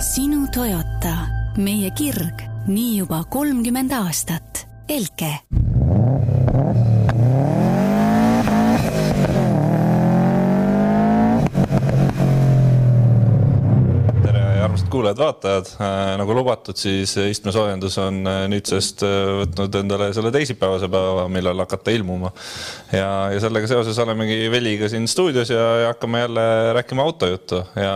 sinu Toyota, meie kirg, nii juba kolmkümmend aastat. Elke kuulajad-vaatajad, nagu lubatud, siis istmesoojendus on nüüdsest võtnud endale selle teisipäevase päeva, millal hakata ilmuma. ja, ja sellega seoses olemegi Veliga siin stuudios ja, ja hakkame jälle rääkima autojuttu ja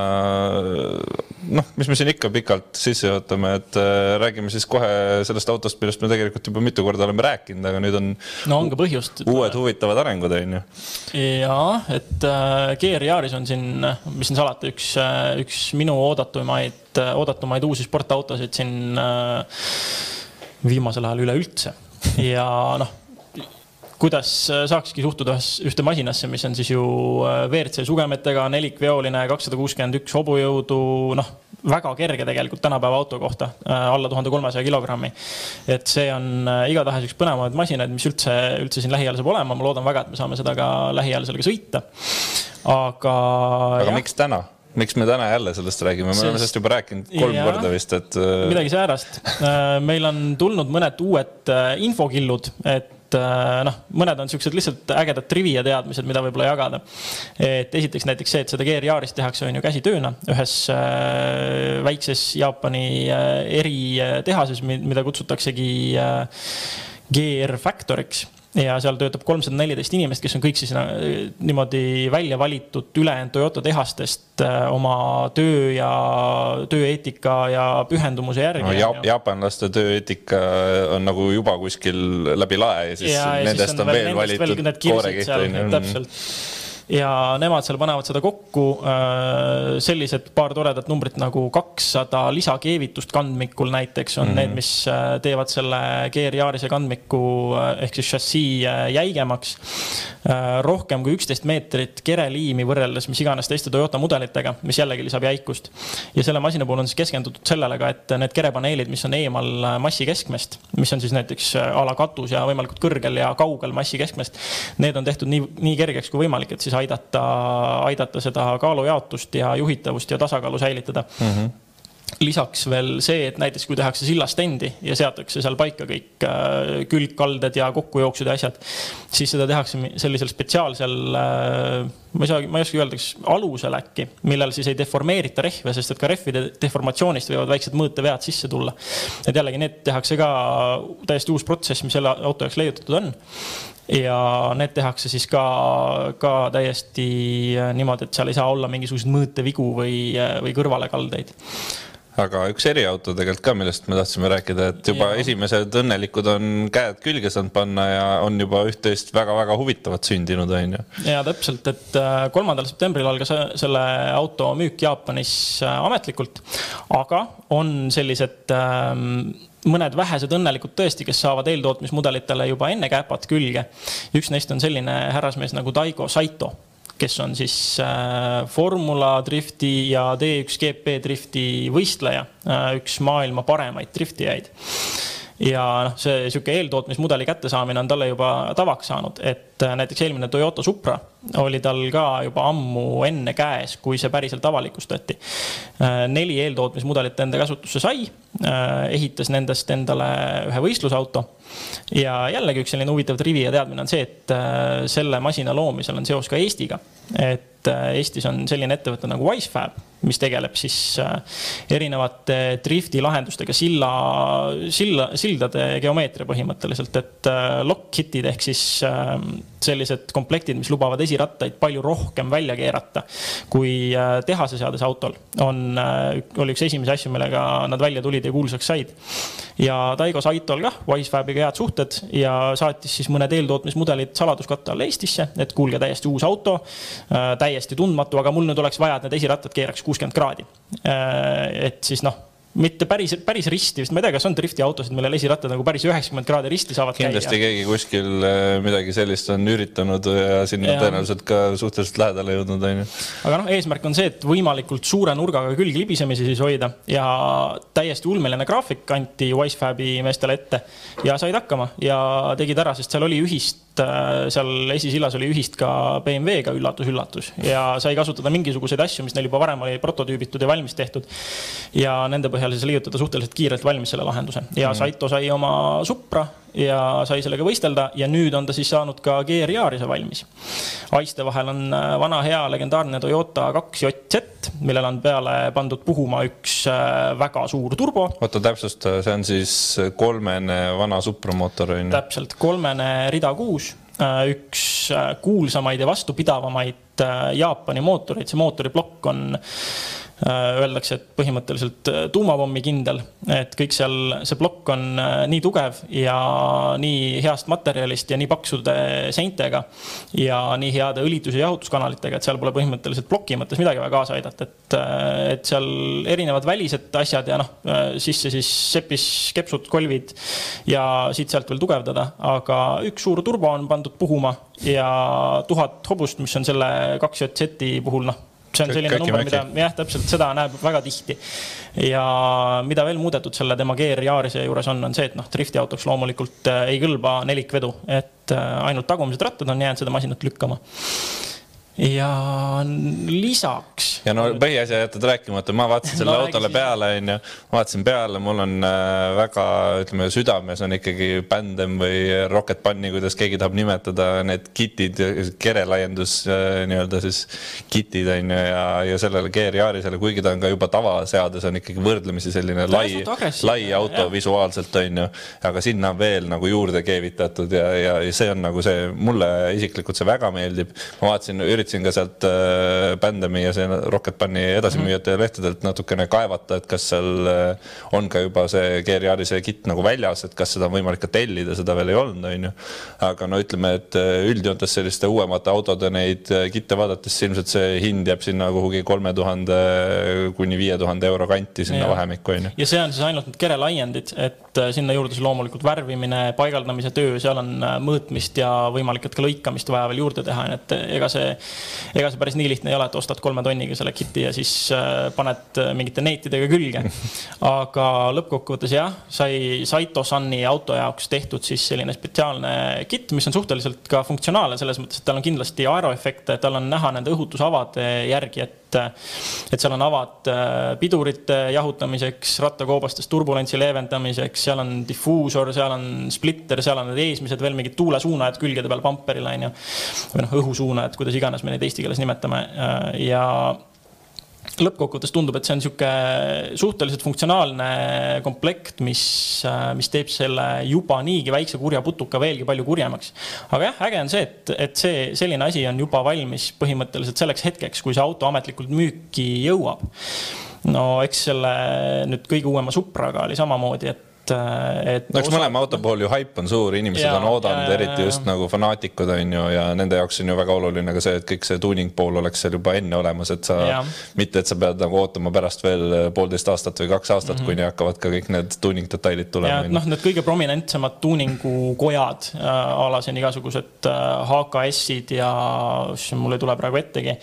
noh, mis me siin ikka pikalt sisse juhatame, et räägime siis kohe sellest autost, millest me tegelikult juba mitu korda oleme rääkinud, aga nüüd on. no on ka põhjust. uued huvitavad arengud, on ju. ja, et äh, GR Yaris on siin, mis siin salata, üks, üks minu oodatumaid, oodatumaid uusi sportautosid siin äh, viimasel ajal üleüldse ja noh kuidas saakski suhtuda ühte masinasse, mis on siis ju WRC sugemetega, nelikveoline, kakssada kuuskümmend üks hobujõudu, noh, väga kerge tegelikult tänapäeva auto kohta, alla tuhande kolmesaja kilogrammi. et see on igatahes üks põnevamaid masinaid, mis üldse, üldse siin lähiajal saab olema, ma loodan väga, et me saame seda ka lähiajal sellega sõita. aga. aga jah. miks täna? Miks me täna jälle sellest räägime, me Sest... oleme sellest juba rääkinud kolm ja, korda vist, et. midagi säärast. meil on tulnud mõned uued infokillud, et noh, mõned on siuksed lihtsalt ägedad trivia teadmised, mida võib-olla jagada. et esiteks näiteks see, et seda GR-Yaarist tehakse, on ju käsitööna ühes väikses Jaapani eritehases, mida kutsutaksegi GR Factory'ks ja seal töötab kolmsada neliteist inimest, kes on kõik siis niimoodi välja valitud ülejäänud Toyota tehastest äh, oma töö ja tööeetika ja pühendumuse järgi no,. Ja, jaapanlaste tööeetika on nagu juba kuskil läbi lae ja siis ja, nendest siis on, on veel, valitud koorekiht. täpselt ja nemad seal panevad seda kokku. Äh, sellised paar toredat numbrit nagu kakssada lisakeevitust kandmikul näiteks on mm -hmm. need, mis äh, teevad selle GR Yarise kandmiku äh, ehk siis šassii jäigemaks. rohkem kui üksteist meetrit kereliimi võrreldes mis iganes teiste Toyota mudelitega, mis jällegi lisab jäikust. ja selle masina puhul on siis keskendutud sellele ka, et need kerepaneelid, mis on eemal massi keskmest, mis on siis näiteks a la katus ja võimalikult kõrgel ja kaugel massi keskmest. Need on tehtud nii, nii kergeks kui võimalik, et siis siis aidata, aidata seda kaalujaotust ja juhitavust ja tasakaalu säilitada mm. -hmm lisaks veel see, et näiteks kui tehakse sillastendi ja seatakse seal paika kõik äh, külgkalded ja kokkujooksud ja asjad, siis seda tehakse sellisel spetsiaalsel, äh, ma ei saa, ma ei oska öelda, kas alusel äkki, millel siis ei deformeerita rehve, sest et ka rehvide deformatsioonist võivad väiksed mõõtevead sisse tulla. et jällegi need tehakse ka täiesti uus protsess, mis selle auto jaoks leiutatud on ja need tehakse siis ka, ka täiesti äh, niimoodi, et seal ei saa olla mingisuguseid mõõtevigu või, äh, või kõrvalekaldeid aga üks eriauto tegelikult ka, millest me tahtsime rääkida, et juba ja. esimesed õnnelikud on käed külge saanud panna ja on juba üht-teist väga-väga huvitavat sündinud, on ju. ja täpselt, et äh, kolmandal septembril algas selle auto müük Jaapanis ametlikult, aga on sellised ähm, mõned vähesed õnnelikud tõesti, kes saavad eeltootmismudelitele juba enne käpad külge. üks neist on selline härrasmees nagu Daigo Saito, kes on siis äh, Formula drifti ja D1 GP drifti võistleja, äh, üks maailma paremaid driftijaid ja noh, see sihuke eeltootmismudeli kättesaamine on talle juba tavaks saanud, et äh, näiteks eelmine Toyota Supra oli tal ka juba ammu enne käes, kui see päriselt avalikustati. Äh, neli eeltootmismudelit enda käsutusse sai, äh, ehitas nendest endale ühe võistlusauto. ja jällegi üks selline huvitav trivi ja teadmine on see, et selle masina loomisel on seos ka Eestiga. et Eestis on selline ettevõte nagu Wisefab mis tegeleb siis äh, erinevate drifti lahendustega, silla, silla, sildade geomeetria põhimõtteliselt, et äh, lock-kit'id ehk siis äh, sellised komplektid, mis lubavad esirattaid palju rohkem välja keerata kui tehaseseades autol, on, oli üks esimesi asju, millega nad välja tulid ja kuulsaks said. ja Taigo Saitol kah, Wisefabiga head suhted ja saatis siis mõned eeltootmismudelid saladuskatte alla Eestisse, et kuulge, täiesti uus auto, täiesti tundmatu, aga mul nüüd oleks vaja, et need esirattad keeraks kuuskümmend kraadi. Äh, et siis noh, mitte päris, päris risti vist, ma ei tea, kas on driftiautosid, millel esirattad nagu päris üheksakümmend kraadi risti saavad kindlasti käia. keegi kuskil äh, midagi sellist on üritanud ja sinna ja. tõenäoliselt ka suhteliselt lähedale jõudnud, onju. aga noh, eesmärk on see, et võimalikult suure nurgaga külglibisemisi siis hoida ja täiesti ulmeline graafik anti Wisefabi meestele ette ja said hakkama ja tegid ära, sest seal oli ühist Äh, seal esisillas oli ühist ka BMW-ga üllatus-üllatus ja sai kasutada mingisuguseid asju, mis neil juba varem oli prototüübitud ja valmis tehtud. ja nende põhjal siis liigutada suhteliselt kiirelt valmis selle lahenduse ja mm. Saito sai oma Supra ja sai sellega võistelda ja nüüd on ta siis saanud ka GR Yarise valmis. aiste vahel on äh, vana hea legendaarne Toyota kaks JZ, millele on peale pandud puhuma üks äh, väga suur turbo. oota, täpsusta, see on siis kolmene vana Supra mootor on ju? täpselt, kolmene rida kuus äh, üks kuulsamaid ja vastupidavamaid Jaapani mootoreid, see mootoriplokk on öeldakse, et põhimõtteliselt äh, tuumapommi kindel, et kõik seal, see plokk on äh, nii tugev ja nii heast materjalist ja nii paksude seintega ja nii heade õlitus- ja jahutuskanalitega, et seal pole põhimõtteliselt ploki mõttes midagi vaja kaasa aidata, et, et seal erinevad välised asjad ja noh, sisse siis sepis, kepsud, kolvid ja siit-sealt veel tugevdada, aga üks suur turbo on pandud puhuma ja tuhat hobust, mis on selle kaks JZ-i puhul noh see on selline Kõiki number, mida jah, täpselt seda näeb väga tihti. ja mida veel muudetud selle tema GR Yarise juures on, on see, et noh, driftiautoks loomulikult äh, ei kõlba nelikvedu, et äh, ainult tagumised rattad on jäänud seda masinat lükkama ja lisaks. ja no põhiasi jätad rääkimata, ma vaatasin selle no, autole peale, onju, vaatasin peale, mul on äh, väga, ütleme, südames on ikkagi Bandem või Rocket Bunny, kuidas keegi tahab nimetada, need kitid, kerelaiendus äh, nii-öelda siis kitid onju ja, ja sellele GR Yarisele, kuigi ta on ka juba tavaseades, on ikkagi võrdlemisi selline ta lai, lai auto ja. visuaalselt onju, aga sinna on veel nagu juurde keevitatud ja, ja, ja see on nagu see, mulle isiklikult see väga meeldib. ma vaatasin, üritasin üritasin ka sealt äh, Bandemi ja see Rocket Bunny edasimüüjate mm -hmm. lehtedelt natukene kaevata, et kas seal äh, on ka juba see GR-i see kitt nagu väljas, et kas seda on võimalik ka tellida, seda veel ei olnud, onju. aga no ütleme, et äh, üldjoontes selliste uuemate autode neid kitte vaadates ilmselt see hind jääb sinna kuhugi kolme tuhande kuni viie tuhande euro kanti sinna ja. vahemikku, onju. ja see on siis ainult need kerelaiendid, et sinna juurde siis loomulikult värvimine, paigaldamise töö, seal on mõõtmist ja võimalik, et ka lõikamist vaja veel juurde teha, et ega see ega see päris nii lihtne ei ole, et ostad kolme tonniga selle kit'i ja siis äh, paned äh, mingite neetidega külge. aga lõppkokkuvõttes jah, sai Saito Sunny auto jaoks tehtud siis selline spetsiaalne kitt, mis on suhteliselt ka funktsionaalne selles mõttes, et tal on kindlasti aeroefekte, tal on näha nende õhutusavade järgi, et et seal on avad äh, pidurite jahutamiseks, rattakoobastes turbulentsi leevendamiseks, seal on difuusor, seal on splitter, seal on need eesmised veel mingid tuulesuunajad külgede peal pamperil onju. või noh, õhusuunajad, kuidas iganes me neid eesti keeles nimetame ja lõppkokkuvõttes tundub, et see on niisugune suhteliselt funktsionaalne komplekt, mis, mis teeb selle juba niigi väikse kurja putuka veelgi palju kurjemaks. aga jah, äge on see, et, et see selline asi on juba valmis põhimõtteliselt selleks hetkeks, kui see auto ametlikult müüki jõuab. no eks selle nüüd kõige uuema Supraga oli samamoodi, et et, et. no eks osa... mõlema auto puhul ju haip on suur, inimesed ja, on oodanud, eriti just nagu fanaatikud on ju, ja nende jaoks on ju väga oluline ka see, et kõik see tuuning pool oleks seal juba enne olemas, et sa, mitte et sa pead nagu ootama pärast veel poolteist aastat või kaks aastat mm, -hmm. kuni hakkavad ka kõik need tuuning detailid tulema. noh, need kõige prominentsemad tuuningukojad äh, a la siin igasugused äh, HKS-id ja mul ei tule praegu ettegi.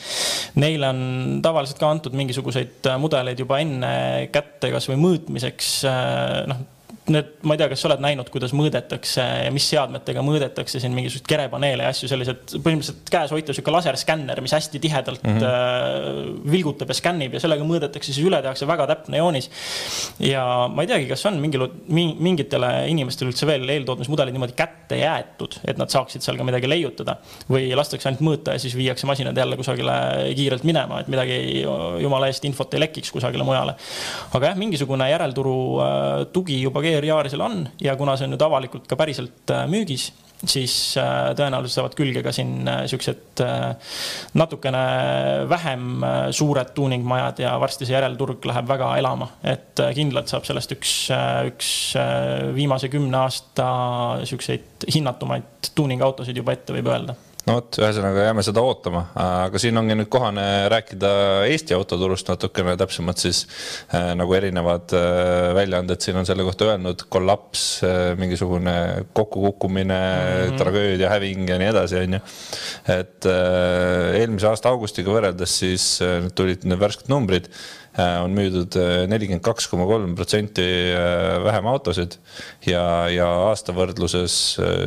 Neile on tavaliselt ka antud mingisuguseid äh, mudeleid juba enne kätte, kasvõi mõõtmiseks äh, noh need, ma ei tea, kas sa oled näinud, kuidas mõõdetakse ja mis seadmetega mõõdetakse siin mingisuguseid kerepaneele ja asju, sellised põhimõtteliselt käes hoitav sihuke laserskänner, mis hästi tihedalt mm -hmm. vilgutab ja skännib ja sellega mõõdetakse siis üle, tehakse väga täpne joonis. ja ma ei teagi, kas on mingil, mingitele inimestele üldse veel eeltootmismudelid niimoodi kätte jäetud, et nad saaksid seal ka midagi leiutada või lastakse ainult mõõta ja siis viiakse masinad jälle kusagile kiirelt minema, et midagi jumala eest infot ei lekiks kusagile mujale. aga jah, mingisugune järelturu äh, tugi juba keerab Yarisel on ja kuna see on nüüd avalikult ka päriselt äh, müügis, siis äh, tõenäoliselt saavad külge ka siin äh, siuksed natukene vähem suured tuuningmajad ja varsti see järelturg läheb väga elama, et kindlalt saab sellest üks, üks viimase kümne aasta siukseid hinnatumaid tuuningautosid juba ette, võib öelda no vot, ühesõnaga jääme seda ootama, aga siin ongi nüüd kohane rääkida Eesti autoturust natukene täpsemalt siis äh, nagu erinevad äh, väljaanded siin on selle kohta öelnud, kollaps äh,, mingisugune kokkukukkumine mm, -hmm. tragöödia, häving ja nii edasi, on ju. et äh, eelmise aasta augustiga võrreldes siis äh, tulid need värsked numbrid Äh, on müüdud äh, nelikümmend kaks koma kolm protsenti äh, vähem autosid ja, ja aasta võrdluses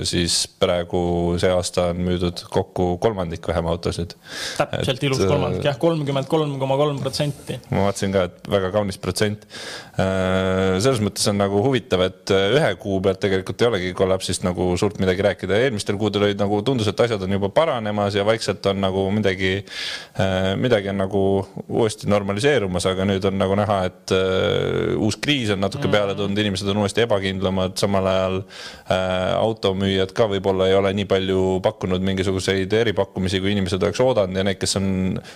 siis praegu see aasta on müüdud kokku kolmandik vähem autosid. täpselt ilus kolmandik jah, kolmkümmend kolm koma kolm protsenti. ma vaatasin ka, et väga kaunis protsent. selles mõttes on nagu huvitav, et ühe kuu pealt tegelikult ei olegi kollapsist nagu suurt midagi rääkida, eelmistel kuudel olid nagu tundus, et asjad on juba paranemas ja vaikselt on nagu midagi, midagi on nagu uuesti normaliseerumas, aga nüüd on nagu näha, et uh, uus kriis on natuke peale tulnud, inimesed on uuesti ebakindlamad, samal ajal uh, automüüjad ka võib-olla ei ole nii palju pakkunud mingisuguseid eripakkumisi, kui inimesed oleks oodanud ja need, kes on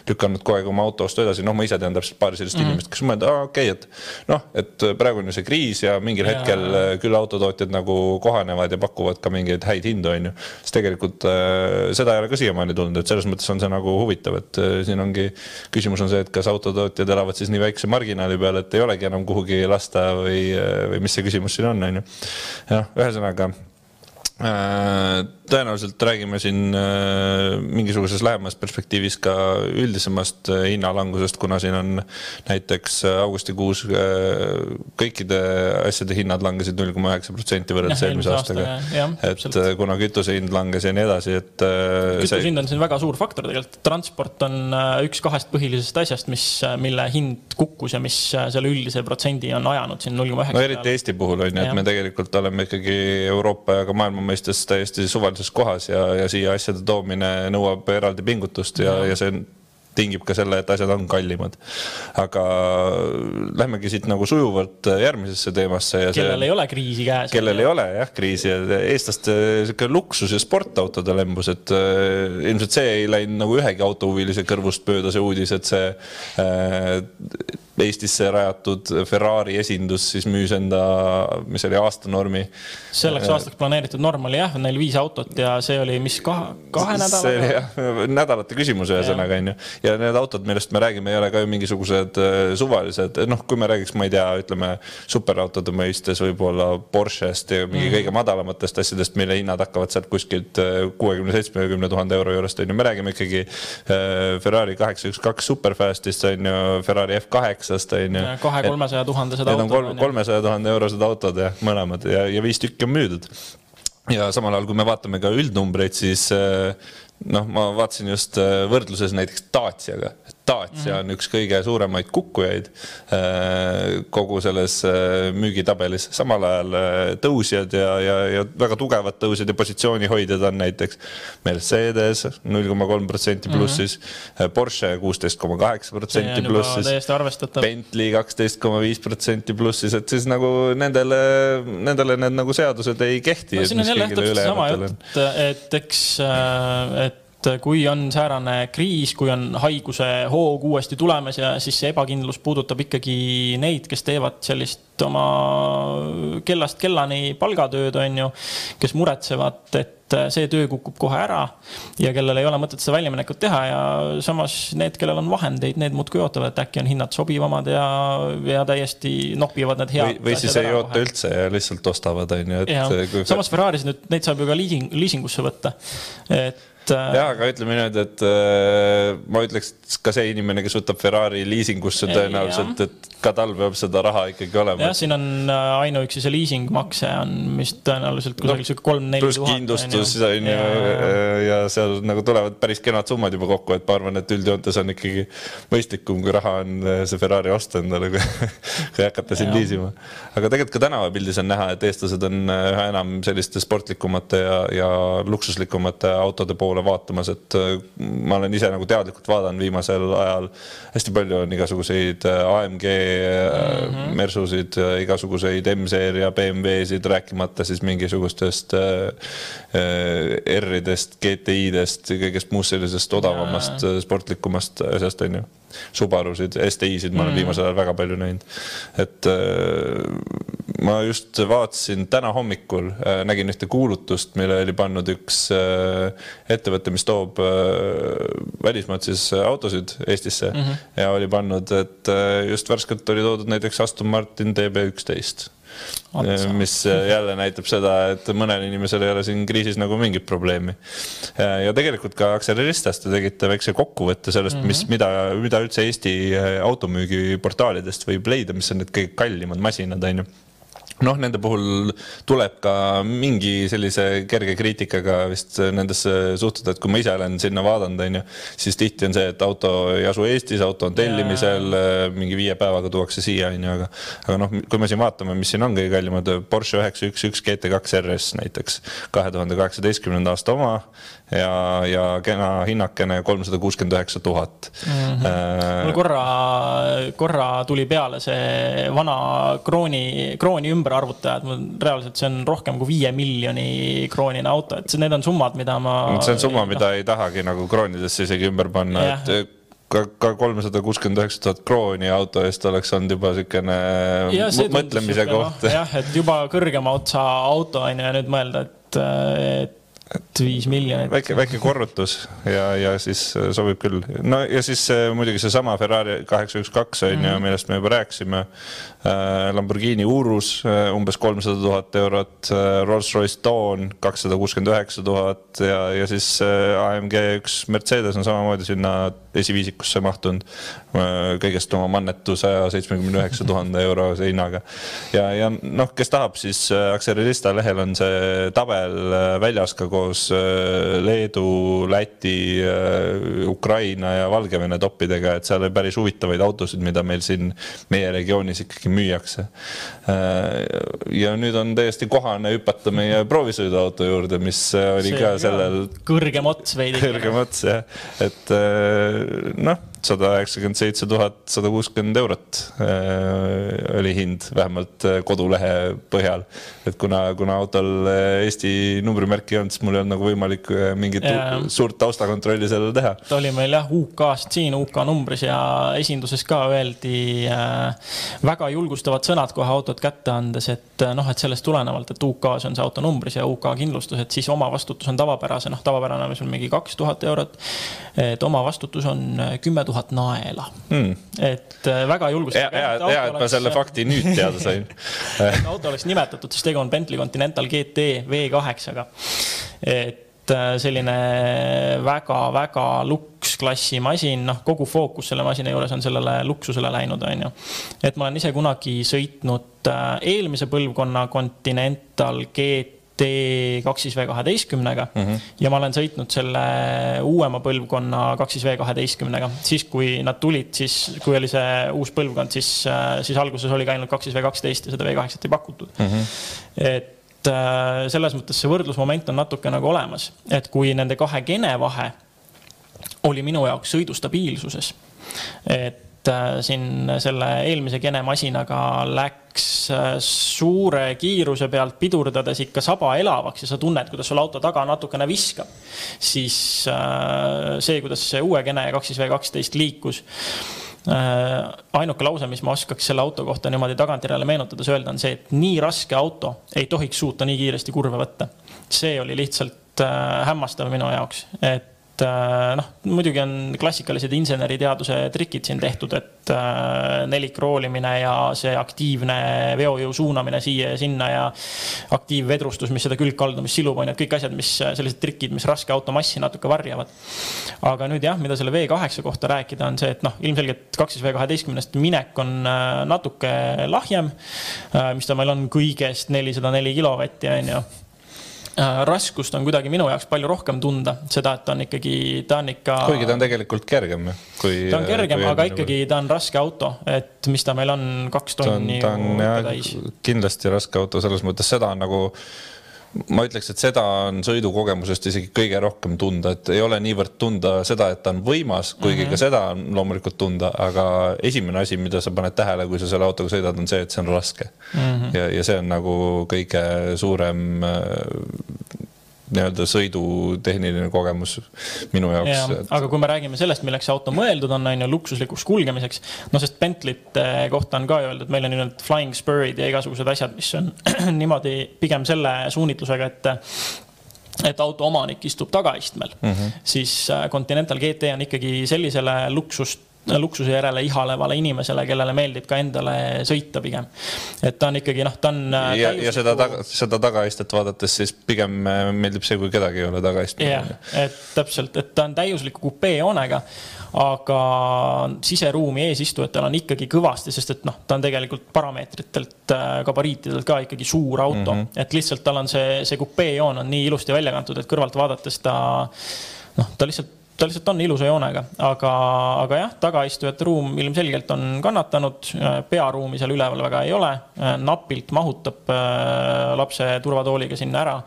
lükanud kogu aeg oma auto ostu edasi, noh, ma ise tean täpselt paari sellist mm -hmm. inimest, kes mõelda, okei okay,, et noh, et praegu on ju see kriis ja mingil ja. hetkel äh, küll autotootjad nagu kohanevad ja pakuvad ka mingeid häid hindu, on ju. siis tegelikult uh, seda ei ole ka siiamaani tulnud, et selles mõttes on see nagu huvitav, et uh, siin ongi, küsimus on see, et kas autotootjad elavad siis nii nii väikse marginaali peal, et ei olegi enam kuhugi lasta või, või mis see küsimus siin on, on ju. jah, ühesõnaga tõenäoliselt räägime siin äh, mingisuguses lähemas perspektiivis ka üldisemast äh, hinnalangusest, kuna siin on näiteks äh, augustikuus kõikide asjade hinnad langesid null koma üheksa protsenti võrreldes eelmise aastaga. etselt. kuna kütuse hind langes ja nii edasi, et. kütuse hind on siin väga suur faktor tegelikult, transport on üks kahest põhilisest asjast, mis, mille hind kukkus ja mis selle üldise protsendi on ajanud siin null koma üheksa. no eriti Eesti puhul on ju, et me tegelikult oleme ikkagi Euroopa ja ka maailma mõistes täiesti normaalses kohas ja, ja siia asjade toomine nõuab eraldi pingutust ja, ja see tingib ka selle, et asjad on kallimad. aga lähmegi siit nagu sujuvalt järgmisesse teemasse. kellel see, ei ole kriisi käes. kellel ei ole jah kriisi eestlaste sihuke luksus ja sportautode lembus, et äh, ilmselt see ei läinud nagu ühegi autohuvilise kõrvust mööda see uudis, et see äh, Eestisse rajatud Ferrari esindus siis müüs enda, mis oli aastanormi. selleks aastaks planeeritud norm oli jah, neil viis autot ja see oli, mis kahe, kahe nädalaga? see oli jah, nädalate küsimus ühesõnaga onju. ja need autod, millest me räägime, ei ole ka ju mingisugused äh, suvalised, noh, kui me räägiks, ma ei tea, ütleme superautode mõistes võib-olla Porsche'st ja mingi mm. kõige madalamatest asjadest, mille hinnad hakkavad sealt kuskilt äh, kuuekümne, seitsmekümne tuhande euro juurest onju, me räägime ikkagi äh, Ferrari kaheksa üks kaks Superfastist onju, Ferrari F kaheksa kaheksast on ju. kahe-kolmesaja tuhandesed autod. Need on kolmesaja tuhande eurosed autod jah, mõlemad ja, ja viis tükki on müüdud. ja samal ajal, kui me vaatame ka üldnumbreid, siis eh, noh, ma vaatasin just eh, võrdluses näiteks Daciaga, Dacia on üks kõige suuremaid kukkujaid äh, kogu selles äh, müügitabelis, samal ajal äh, tõusjad ja, ja, ja väga tugevad tõusjad ja positsioonihoidjad on näiteks Mercedes null koma kolm protsenti plussis mm, -hmm. Porsche kuusteist koma kaheksa protsenti plussis, Bentley kaksteist koma viis protsenti plussis, et siis nagu nendele, nendele need nagu seadused ei kehti no,. siin on jälle täpselt seesama jutt, et eks, et kui on säärane kriis, kui on haiguse hoog uuesti tulemas ja siis see ebakindlus puudutab ikkagi neid, kes teevad sellist oma kellast kellani palgatööd, on ju, kes muretsevad, et see töö kukub kohe ära ja kellel ei ole mõtet seda väljaminekut teha ja samas need, kellel on vahendeid, need muudkui ootavad, et äkki on hinnad sobivamad ja, ja täiesti nopivad need head. või, siis ei oota üldse ja lihtsalt ostavad, on ju, et. Kui... samas Ferraris nüüd, neid saab ju ka liising, liisingusse võtta, et et. Äh, ja, aga ütleme niimoodi, et äh, ma ütleks, ka see inimene, kes võtab Ferrari liisingusse tõenäoliselt, et ka tal peab seda raha ikkagi olema. jah, siin on äh, ainuüksi see liisingmakse on vist tõenäoliselt kusagil no, sihuke kolm-neli tuhat. pluss kindlustus on ju ja, ja seal nagu tulevad päris kenad summad juba kokku, et ma arvan, et üldjoontes on ikkagi mõistlikum, kui raha on see Ferrari osta endale, kui hakata siin liisima. aga tegelikult ka tänavapildis on näha, et eestlased on üha enam selliste sportlikumate ja, ja luksuslikumate autode poole vaatamas, et ma olen ise nagu teadlikult vaadanud viimasel ajal hästi palju on igasuguseid AMG mm -hmm. Mersusid, igasuguseid M-seeria BMW-sid, rääkimata siis mingisugustest äh, äh, R-idest, GTI-dest, kõigest muust sellisest odavamast sportlikumast asjast, on ju. Subarusid, STI-sid ma olen mm viimasel ajal väga palju näinud. et ma just vaatasin täna hommikul, nägin ühte kuulutust, mille oli pannud üks ettevõte, mis toob välismaalt siis autosid Eestisse mm -hmm. ja oli pannud, et just värskelt oli toodud näiteks Aston Martin DB11 Otsa. Mis jälle näitab seda, et mõnel inimesel ei ole siin kriisis nagu mingit probleemi. ja tegelikult ka Acceleristas te tegite väikse kokkuvõtte sellest mm, -hmm. mis, mida, mida üldse Eesti automüügiportaalidest võib leida, mis on need kõige kallimad masinad, on ju noh, nende puhul tuleb ka mingi sellise kerge kriitikaga vist nendesse suhtuda, et kui ma ise olen sinna vaadanud, on ju, siis tihti on see, et auto ei asu Eestis, auto on tellimisel, mingi viie päevaga tuuakse siia, on ju, aga aga noh, kui me siin vaatame, mis siin on kõige kallimad, Porsche üheksa üks üks GT2 RS näiteks, kahe tuhande kaheksateistkümnenda aasta oma ja, ja kena hinnakene kolmsada kuuskümmend üheksa tuhat. Mhm. Äh, mul korra, korra tuli peale see vana krooni, krooni ümberarvutajad, mul reaalselt see on rohkem kui viie miljoni kroonine auto, et need on summad, mida ma. see on summa, mida ei tahagi nagu kroonidesse isegi ümber panna, et ka, ka kolmsada kuuskümmend üheksa tuhat krooni auto eest oleks olnud juba niisugune mõtlemise koht no,. jah, et juba kõrgema otsa auto on ju ja nüüd mõelda, et, et et viis miljonit. väike, väike korrutus ja, ja siis äh, sobib küll. no ja siis äh, muidugi seesama Ferrari kaheksa üks kaks on ju, mhm. millest me juba rääkisime. Äh, Lamborghini Urus umbes kolmsada tuhat eurot, Rolls-Royce Dawn kakssada kuuskümmend üheksa tuhat ja, ja siis AMG üks Mercedes on samamoodi sinna esiviisikusse mahtunud. kõigest oma mannetu saja seitsmekümne üheksa tuhande eurose hinnaga. ja, ja noh, kes tahab, siis Accelerista lehel on see tabel väljas ka koos koos äh, Leedu, Läti, äh, Ukraina ja Valgevene toppidega, et seal oli päris huvitavaid autosid, mida meil siin meie regioonis ikkagi müüakse. Äh, ja nüüd on täiesti kohane hüpata meie proovisõiduauto juurde, mis oli See ka sellel. kõrgem ots veidi. kõrgem ots jah, et noh sada üheksakümmend seitse tuhat sada kuuskümmend eurot äh, oli hind vähemalt äh, kodulehe põhjal. et kuna, kuna autol äh, Eesti numbrimärki ei olnud, siis mul ei olnud nagu võimalik mingit ja, suurt taustakontrolli sellele teha. ta oli meil jah UK-st siin UK numbris ja esinduses ka öeldi väga julgustavad sõnad kohe autot kätte andes, et noh, et sellest tulenevalt, et UK-s on see auto numbris ja UK kindlustus, et siis omavastutus on tavapärase, noh, tavapärane on sul mingi kaks tuhat eurot. et omavastutus on kümme tuhat naela hmm.. et äh, väga julgustav. hea, hea, et ma selle fakti nüüd teada sain auto oleks nimetatud, sest tegu on Bentley Continental GT V8-ga. et äh, selline väga-väga luksklassi masin, noh, kogu fookus selle masina juures on sellele luksusele läinud, on ju. et ma olen ise kunagi sõitnud äh, eelmise põlvkonna Continental GT T kaks siis V kaheteistkümnega mm -hmm. ja ma olen sõitnud selle uuema põlvkonna kaks siis V kaheteistkümnega. siis, kui nad tulid, siis kui oli see uus põlvkond, siis, siis alguses oligi ainult kaks siis V kaksteist ja seda V kaheksat ei pakutud mm. -hmm. et äh, selles mõttes see võrdlusmoment on natuke nagu olemas, et kui nende kahe gene vahe oli minu jaoks sõidustabiilsuses, et Äh, siin selle eelmise Gene masinaga läks äh, suure kiiruse pealt pidurdades ikka saba elavaks ja sa tunned, kuidas sul auto taga natukene viskab. siis äh, see, kuidas see uue Gene kaks siis V kaksteist liikus ainuke lause, mis ma oskaks selle auto kohta niimoodi tagantjärele meenutades öelda, on see, et nii raske auto ei tohiks suuta nii kiiresti kurve võtta. see oli lihtsalt hämmastav minu jaoks, et et äh, noh, muidugi on klassikalised inseneriteaduse trikid siin tehtud, et äh, nelikroolimine ja see aktiivne veojõu suunamine siia ja sinna ja aktiivvedrustus, mis seda külgkaldumist silub, on ju, et kõik asjad, mis sellised trikid, mis raske auto massi natuke varjavad. aga nüüd jah, mida selle V8 kohta rääkida, on see, et noh, ilmselgelt kaks siis V kaheteistkümnest minek on äh, natuke lahjem, mis ta meil on kõigest nelisada neli kilovatti, on ju Äh, raskust on kuidagi minu jaoks palju rohkem tunda, seda, et ta on ikkagi, ta on ikka. kuigi ta on tegelikult kergem kui. ta on kergem, aga ikkagi ta on raske auto, et mis ta meil on, kaks tonni. ta on, ta on jah, kindlasti raske auto, selles mõttes seda on nagu ma ütleks, et seda on sõidukogemusest isegi kõige rohkem tunda, et ei ole niivõrd tunda seda, et ta on võimas, kuigi mm -hmm. ka seda on loomulikult tunda, aga esimene asi, mida sa paned tähele, kui sa selle autoga sõidad, on see, et see on raske mm. -hmm. ja, ja see on nagu kõige suurem nii-öelda sõidutehniline kogemus minu jaoks. Aga kui me räägime sellest, milleks see auto mõeldud on, on ju luksuslikuks kulgemiseks, no sest Bentley'te kohta on ka öeldud, meil on need flying spur'id ja igasugused asjad, mis on niimoodi pigem selle suunitlusega, et et auto omanik istub tagaistmel mm, -hmm. siis äh, Continental GT on ikkagi sellisele luksust luksuse järele ihalevale inimesele, kellele meeldib ka endale sõita pigem. et ta on ikkagi noh, ta on. Äh, ja, ja seda taga, seda tagaistet vaadates siis pigem äh, meeldib see, kui kedagi ei ole tagaistmel. jah, et täpselt, et ta on täiusliku kupeejoonega aga siseruumi eesistujatel on ikkagi kõvasti, sest et noh, ta on tegelikult parameetritelt, äh, gabariitidelt ka ikkagi suur auto mm, -hmm. et lihtsalt tal on see, see kupeejoon on nii ilusti välja kantud, et kõrvalt vaadates ta noh, ta lihtsalt ta lihtsalt on ilusa joonega, aga, aga jah, tagaistujate ruum ilmselgelt on kannatanud, pearuumi seal üleval väga ei ole, napilt mahutab äh, lapse turvatooliga sinna ära.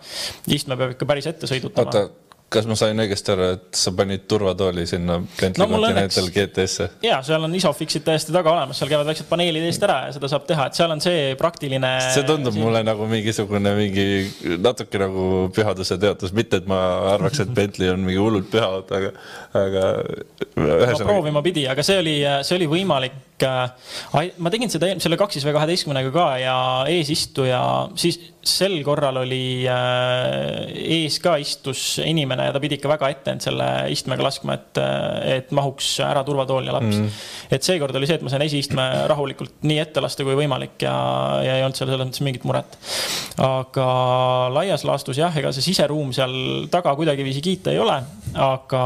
istme peab ikka päris ette sõidutama. oota, kas ma sain õigesti aru, et sa panid turvatooli sinna Bentley no, Continental GT-sse? ja seal on Isofixid täiesti taga olemas, seal käivad väiksed paneelid eest ära ja seda saab teha, et seal on see praktiline. see tundub siin... mulle nagu mingisugune mingi natuke nagu pühaduse teotus, mitte et ma arvaks, et Bentley on mingi hullult püha auto, aga, aga. Ühesõnaga... proovima pidi, aga see oli, see oli võimalik ma tegin seda selle kaksis V kaheteistkümnega ka ja eesistuja, siis sel korral oli äh, ees ka istus inimene ja ta pidi ikka väga ette end selle istmega laskma, et, et mahuks ära turvatool ja laps mm.. et seekord oli see, et ma sain esiistme rahulikult nii ette lasta kui võimalik ja, ja ei olnud seal selles mõttes mingit muret. aga laias laastus jah, ega see siseruum seal taga kuidagiviisi kiita ei ole, aga,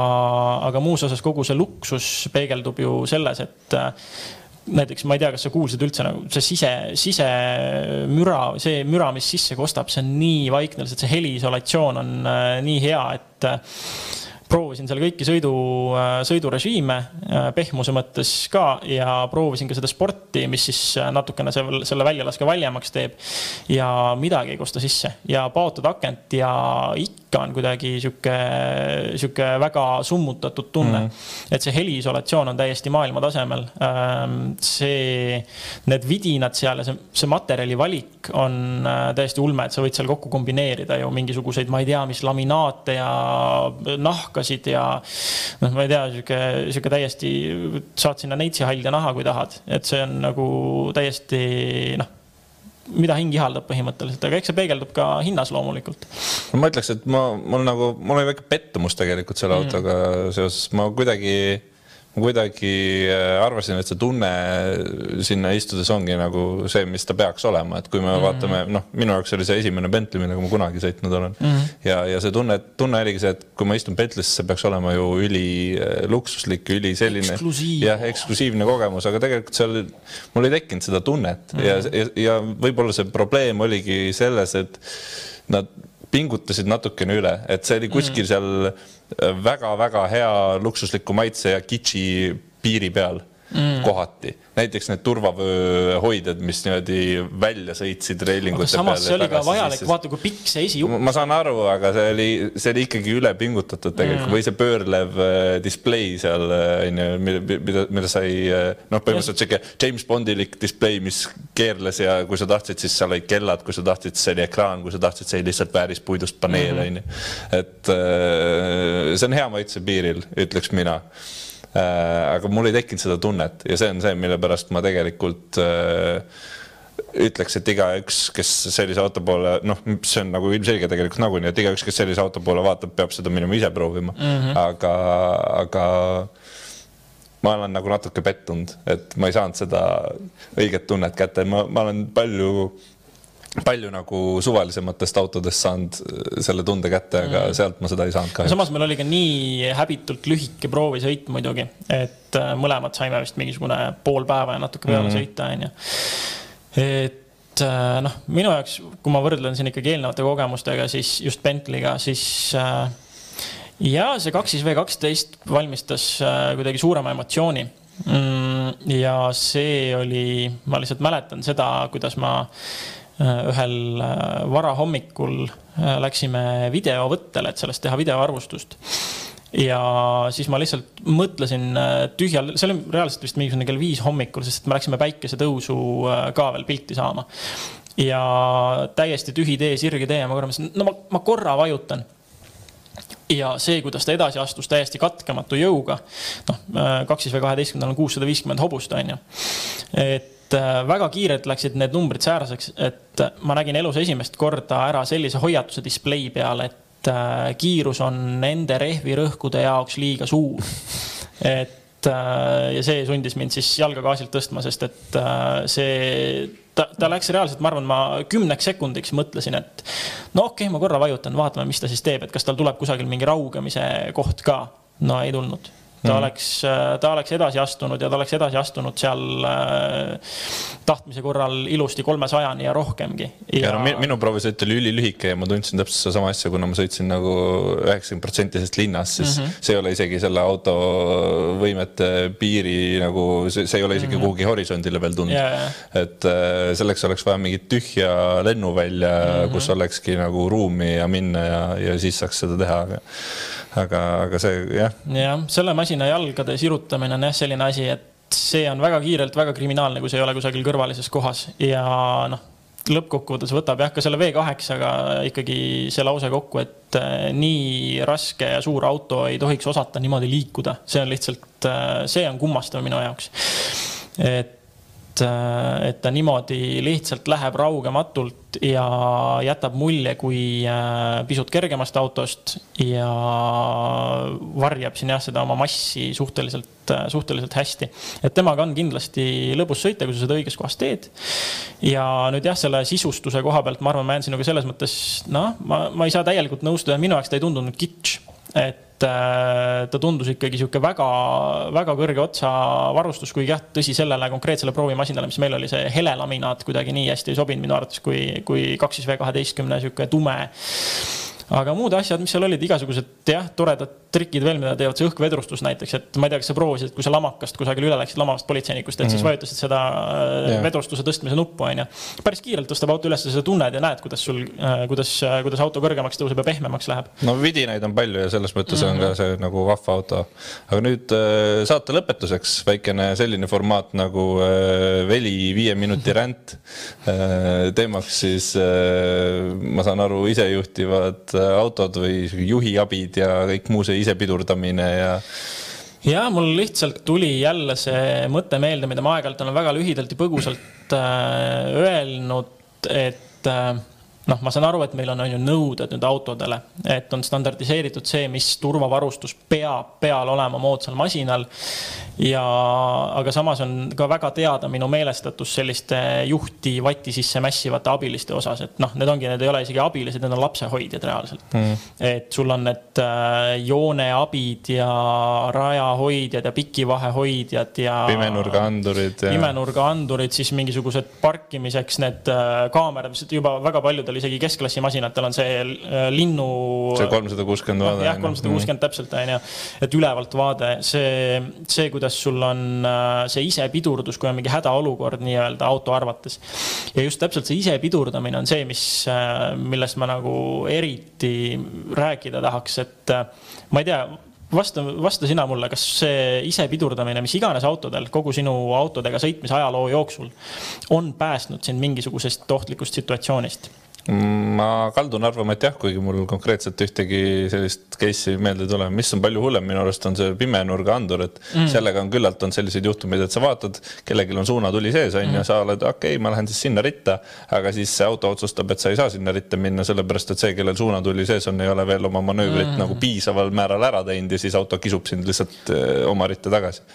aga muus osas kogu see luksus peegeldub ju selles, et näiteks ma ei tea, kas sa kuulsid üldse nagu see sise, sisemüra, see müra, mis sisse kostab, see on nii vaikne, lihtsalt see heliisolatsioon on äh, nii hea, et äh, proovisin seal kõiki sõidu, äh, sõidurežiime äh, pehmuse mõttes ka ja proovisin ka seda sporti, mis siis äh, natukene selle väljalaske valjemaks teeb. ja midagi ei kosta sisse ja paotad akent ja ikka on kuidagi sihuke, sihuke väga summutatud tunne mm. -hmm. et see heliisolatsioon on täiesti maailmatasemel. Ähm, see, need vidinad seal ja see, see materjali valik on täiesti ulme, et sa võid seal kokku kombineerida ju mingisuguseid, ma ei tea, mis laminaate ja nahka hakkasid ja noh, ma ei tea, sihuke, sihuke täiesti, saad sinna neitsi halja naha, kui tahad, et see on nagu täiesti noh mida hing ihaldab põhimõtteliselt, aga eks see peegeldub ka hinnas loomulikult. no ma ütleks, et ma, mul nagu, mul oli väike pettumus tegelikult selle mm. autoga seoses, ma kuidagi ma kuidagi äh, arvasin, et see tunne sinna istudes ongi nagu see, mis ta peaks olema, et kui me mm -hmm. vaatame, noh, minu jaoks oli see esimene Bentley, millega ma kunagi sõitnud olen mm. -hmm. ja, ja see tunne, tunne oligi see, et kui ma istun Bentley's, see peaks olema ju üliluksuslik, üli selline. jah, eksklusiivne kogemus, aga tegelikult seal mul ei tekkinud seda tunnet mm -hmm. ja, ja, ja võib-olla see probleem oligi selles, et nad pingutasid natukene üle, et see oli kuskil mm. seal väga-väga hea luksusliku maitse ja kitši piiri peal mm. kohati. näiteks need turvavöö hoidjad, mis niimoodi välja sõitsid reilingute peale. samas see oli ka vajalik, vaata kui pikk see esijupp. ma saan aru, aga see oli, see oli ikkagi üle pingutatud tegelikult mm. või see pöörlev äh, display seal äh, onju, mida, mida sai äh, noh, põhimõtteliselt sihuke James Bondilik display, mis keerles ja kui sa tahtsid, siis seal olid kellad, kui sa tahtsid, siis oli ekraan, kui sa tahtsid, see oli lihtsalt vääris puidust paneel onju mm -hmm.. et see on hea maitse piiril, ütleks mina aga mul ei tekkinud seda tunnet ja see on see, mille pärast ma tegelikult äh, ütleks, et igaüks, kes sellise auto poole, noh, see on nagu ilmselge tegelikult nagunii, et igaüks, kes sellise auto poole vaatab, peab seda minema ise proovima mm. -hmm. aga, aga ma olen nagu natuke pettunud, et ma ei saanud seda õiget tunnet kätte, ma, ma olen palju palju nagu suvalisematest autodest saanud äh, selle tunde kätte, aga mm. sealt ma seda ei saanud kahjuks. samas meil oli ka nii häbitult lühike proovisõit muidugi, et äh, mõlemad saime vist mingisugune pool päeva ja natuke peale mm. sõita, onju. et äh, noh, minu jaoks, kui ma võrdlen siin ikkagi eelnevate kogemustega, siis just Bentley'ga, siis ja see kaksis V kaksteist valmistas kuidagi suurema emotsiooni mm, ja see oli, ma lihtsalt mäletan seda, kuidas ma ühel äh, varahommikul äh, läksime videovõttele, et sellest teha videoarvustust. ja siis ma lihtsalt mõtlesin tühjal, see oli reaalselt vist mingisugune kell viis hommikul, sest me läksime päikesetõusu ka veel pilti saama. ja täiesti tühi tee, sirge tee ja ma korra mõtlesin, no ma, ma korra vajutan ja see, kuidas ta edasi astus täiesti katkematu jõuga. noh, kaks siis või kaheteistkümnendal on kuussada viiskümmend hobust, on ju. et äh, väga kiirelt läksid need numbrid sääraseks, et ma nägin elus esimest korda ära sellise hoiatuse display peal, et äh, kiirus on nende rehvirõhkude jaoks liiga suur. et äh, ja see sundis mind siis jalga gaasilt tõstma, sest et see ta, ta läks reaalselt, ma arvan, ma kümneks sekundiks mõtlesin, et no okei okay,, ma korra vajutan, vaatame, mis ta siis teeb, et kas tal tuleb kusagil mingi raugemise koht ka. no ei tulnud ta mm. oleks, ta oleks edasi astunud ja ta oleks edasi astunud seal äh, tahtmise korral ilusti kolmesajani ja rohkemgi. ja, ja no minu proovisõit oli ülilühike ja ma tundsin täpselt sedasama asja, kuna ma sõitsin nagu üheksakümmend protsenti sellest linnast, siis mm -hmm. see ei ole isegi selle auto võimete piiri nagu, see ei ole isegi mm -hmm. kuhugi horisondile veel tulnud yeah.. et äh, selleks oleks vaja mingit tühja lennuvälja mm, -hmm. kus olekski nagu ruumi ja minna ja, ja siis saaks seda teha, aga aga, aga see jah. jah, selle masina jalgade sirutamine on jah selline asi, et see on väga kiirelt väga kriminaalne, kui see ei ole kusagil kõrvalises kohas ja noh, lõppkokkuvõttes võtab jah, ka selle V8-ga ikkagi see lause kokku, et äh, nii raske ja suur auto ei tohiks osata niimoodi liikuda, see on lihtsalt, äh, see on kummastav minu jaoks. et äh, et ta niimoodi lihtsalt läheb raugematult ja jätab mulje kui äh, pisut kergemast autost ja varjab siin jah, seda oma massi suhteliselt, äh, suhteliselt hästi. et temaga on kindlasti lõbus sõita, kui sa seda õiges kohas teed. ja nüüd jah, selle sisustuse koha pealt ma arvan, ma jään sinuga selles mõttes, noh, ma, ma ei saa täielikult nõustuda, minu jaoks ta ei tundunud kitsch et Äh, ta tundus ikkagi sihuke väga, väga kõrge otsa varustus, kuigi jah, tõsi, sellele konkreetsele proovimasinale, mis meil oli, see hele laminaat kuidagi nii hästi ei sobinud minu arvates kui, kui kaks siis V kaheteistkümne sihuke tume. Aga muud asjad, mis seal olid, igasugused jah, toredad trikid veel, mida teevad, see õhkvedrustus näiteks, et ma ei tea, kas sa proovisid, kui sa lamakast kusagil üle läksid, lamavast politseinikust, et mm -hmm. siis mhm. vajutasid seda yeah. Äh, vedrustuse tõstmise nuppu, onju. päris kiirelt tõstab auto üles, sa tunned ja näed, kuidas sul, äh, kuidas, äh, kuidas auto kõrgemaks tõuseb ja pehmemaks läheb. no vidinaid on palju ja selles mõttes mm -hmm. on ka mhm. see nagu vahva auto. aga nüüd saate lõpetuseks väikene selline formaat nagu Veli viie minuti ränd. teemaks siis, ma saan aru, isejuhtivad autod või juhiabid ja kõik muu see isepidurdamine ja ja mul lihtsalt tuli jälle see mõte meelde, mida ma aeg-ajalt olen väga lühidalt ja põgusalt äh, öelnud, et äh, noh, ma saan aru, et meil on, on ju nõuded nüüd autodele, et on standardiseeritud see, mis turvavarustus peab peal olema moodsal masinal. ja, aga samas on ka väga teada minu meelestatus selliste juhti vati sisse mässivate abiliste osas, et noh, need ongi, need ei ole isegi abilised, need on lapsehoidjad reaalselt mm.. et sul on need äh, jooneabid ja rajahoidjad ja pikivahehoidjad ja. pimenurga andurid ja.... pimenurga andurid, siis mingisugused parkimiseks need äh, kaamerad, mis juba väga paljudel tal isegi keskklassi masinatel on see äh, linnu. see kolmsada kuuskümmend vaade. jah, kolmsada kuuskümmend täpselt on ju, et ülevalt vaade, see, see, kuidas sul on äh, see isepidurdus, kui on mingi hädaolukord nii-öelda auto arvates. ja just täpselt see isepidurdamine on see, mis, äh, millest ma nagu eriti rääkida tahaks, et ma ei tea vasta, vasta sina mulle, kas see isepidurdamine, mis iganes autodel kogu sinu autodega sõitmise ajaloo jooksul on päästnud sind mingisugusest ohtlikust situatsioonist? Ma kaldun arvama, et jah, kuigi mul konkreetselt ühtegi sellist case'i meelde ei tule, mis on palju hullem minu arust on see pimenurga andur, et mm. sellega on küllalt on selliseid juhtumeid, et sa vaatad, kellelgi on suunatuli sees on ju mm., sa oled okei okay,, ma lähen siis sinna ritta, aga siis see auto otsustab, et sa ei saa sinna ritta minna, sellepärast et see, kellel suunatuli sees on, ei ole veel oma manöövrit mm. nagu piisaval määral ära teinud ja siis auto kisub sind lihtsalt eh, oma ritta tagasi.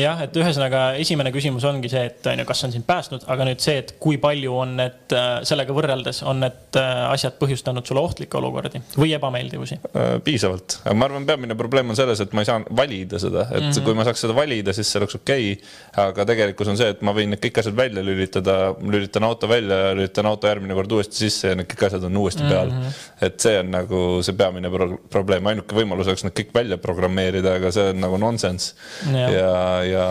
jah, et ühesõnaga esimene küsimus ongi see, et on ju, kas on sind päästnud, aga nüüd see, et kui palju on need äh, sellega võrreldes on need äh, asjad põhjustanud sulle ohtlikke olukordi või ebameeldivusi? Äh, piisavalt, aga ma arvan, peamine probleem on selles, et ma ei saa valida seda, et mm -hmm. kui ma saaks seda valida, siis see oleks okei okay.. aga tegelikkus on see, et ma võin need kõik asjad välja lülitada, lülitan auto välja, lülitan auto järgmine kord uuesti sisse ja need kõik asjad on uuesti peal mm. -hmm. et see on nagu see peamine pro probleem, ainuke võimalus oleks need kõik välja programmeerida, aga see on nagu nonsense. ja, ja, ja,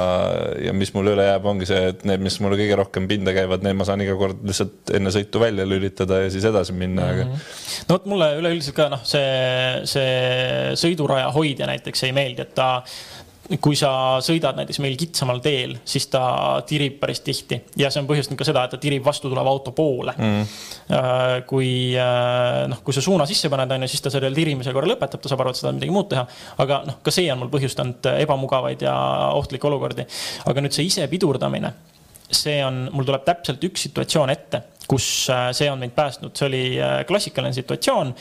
ja mis mul üle jääb, ongi see, et need, mis mulle kõige rohkem pinda käivad, need ma saan iga kord lihtsalt enne sõitu välja lülitada siis edasi minna mm, -hmm. aga. No vot mulle üleüldiselt ka noh, see, see sõiduraja hoidja näiteks ei meeldi, et ta kui sa sõidad näiteks meil kitsamal teel, siis ta tirib päris tihti ja see on põhjustanud ka seda, et ta tirib vastu tuleva auto poole mm.. kui noh, kui sa suuna sisse paned, on ju, siis ta selle tirimise korra lõpetab, ta saab aru, et sa tahad midagi muud teha. aga noh, ka see on mul põhjustanud ebamugavaid ja ohtlikke olukordi. aga nüüd see ise pidurdamine, see on, mul tuleb täpselt üks situatsioon ette kus see on mind päästnud, see oli klassikaline situatsioon,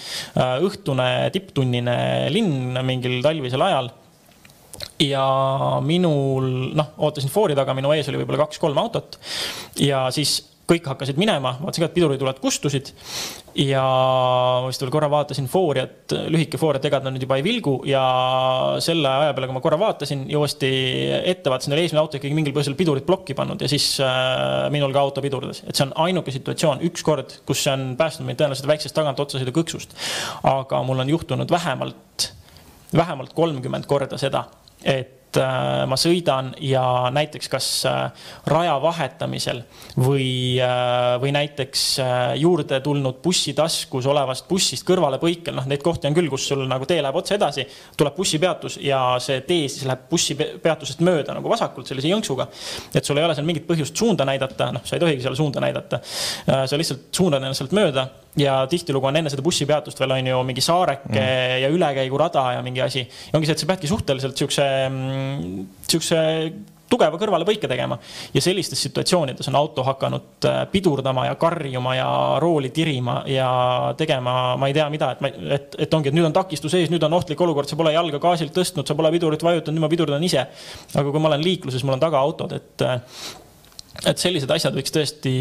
õhtune tipptunnine linn mingil talvisel ajal. Ja minul, noh, ootasin foori taga, minu ees oli võib-olla kaks-kolm autot. Ja siis kõik hakkasid minema, vaatasin ka, et pidurituled kustusid. ja vist veel korra vaatasin foori, et lühike foor, et ega ta nüüd juba ei vilgu ja selle aja peale, kui ma korra vaatasin ja uuesti ette vaatasin, oli esimene auto ikkagi mingil põhjusel pidurit plokki pannud ja siis äh, minul ka auto pidurdas. et see on ainuke situatsioon, üks kord, kus see on päästnud mind tõenäoliselt väiksest tagantotsasõidu kõksust. aga mul on juhtunud vähemalt, vähemalt kolmkümmend korda seda et ma sõidan ja näiteks kas äh, raja vahetamisel või, äh, või näiteks juurde tulnud bussitaskus olevast bussist kõrvalepõikel, noh, neid kohti on küll, kus sul nagu tee läheb otse edasi, tuleb bussipeatus ja see tee siis läheb bussipeatusest mööda nagu vasakult sellise jõnksuga. et sul ei ole seal mingit põhjust suunda näidata, noh, sa ei tohigi seal suunda näidata. sa lihtsalt suundad ennast sealt mööda ja tihtilugu on enne seda bussipeatust veel on ju mingi saareke mm. ja ülekäigurada ja mingi asi. ongi see, et sa peadki suhteliselt siukse, siukse tugeva kõrvalepõike tegema. ja sellistes situatsioonides on auto hakanud äh, pidurdama ja karjuma ja rooli tirima ja tegema, ma ei tea mida, et ma, et, et ongi, et nüüd on takistus ees, nüüd on ohtlik olukord, sa pole jalga gaasilt tõstnud, sa pole pidurit vajutanud, nüüd ma pidurdan ise. aga kui ma olen liikluses, mul on tagaautod, et, et sellised asjad võiks tõesti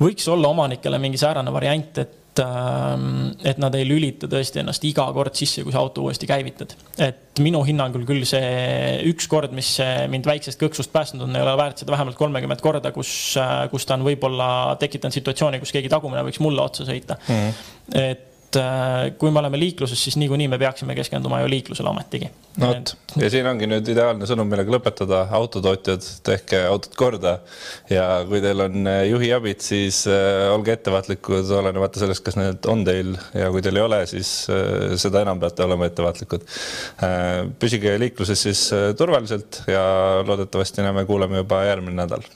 võiks olla omanikele mingi säärane variant, et et nad ei lülita tõesti ennast iga kord sisse, kui sa auto uuesti käivitad. et minu hinnangul küll see üks kord, mis mind väiksest kõksust päästnud on, ei ole väärt seda vähemalt kolmekümmet korda, kus, äh, kus ta on võib-olla tekitanud situatsiooni, kus keegi tagumine võiks mulle otsa sõita mm. -hmm. et et äh, kui me oleme liikluses, siis niikuinii me peaksime keskenduma ju liiklusele ometigi. no vot, ja siin ongi nüüd ideaalne sõnum, millega lõpetada, autotootjad, tehke autot korda. ja kui teil on äh, juhiabid, siis äh, olge ettevaatlikud, olenemata sellest, kas need on teil ja kui teil ei ole, siis seda enam peate olema ettevaatlikud. püsige liikluses siis turvaliselt ja loodetavasti näeme-kuuleme juba järgmine nädal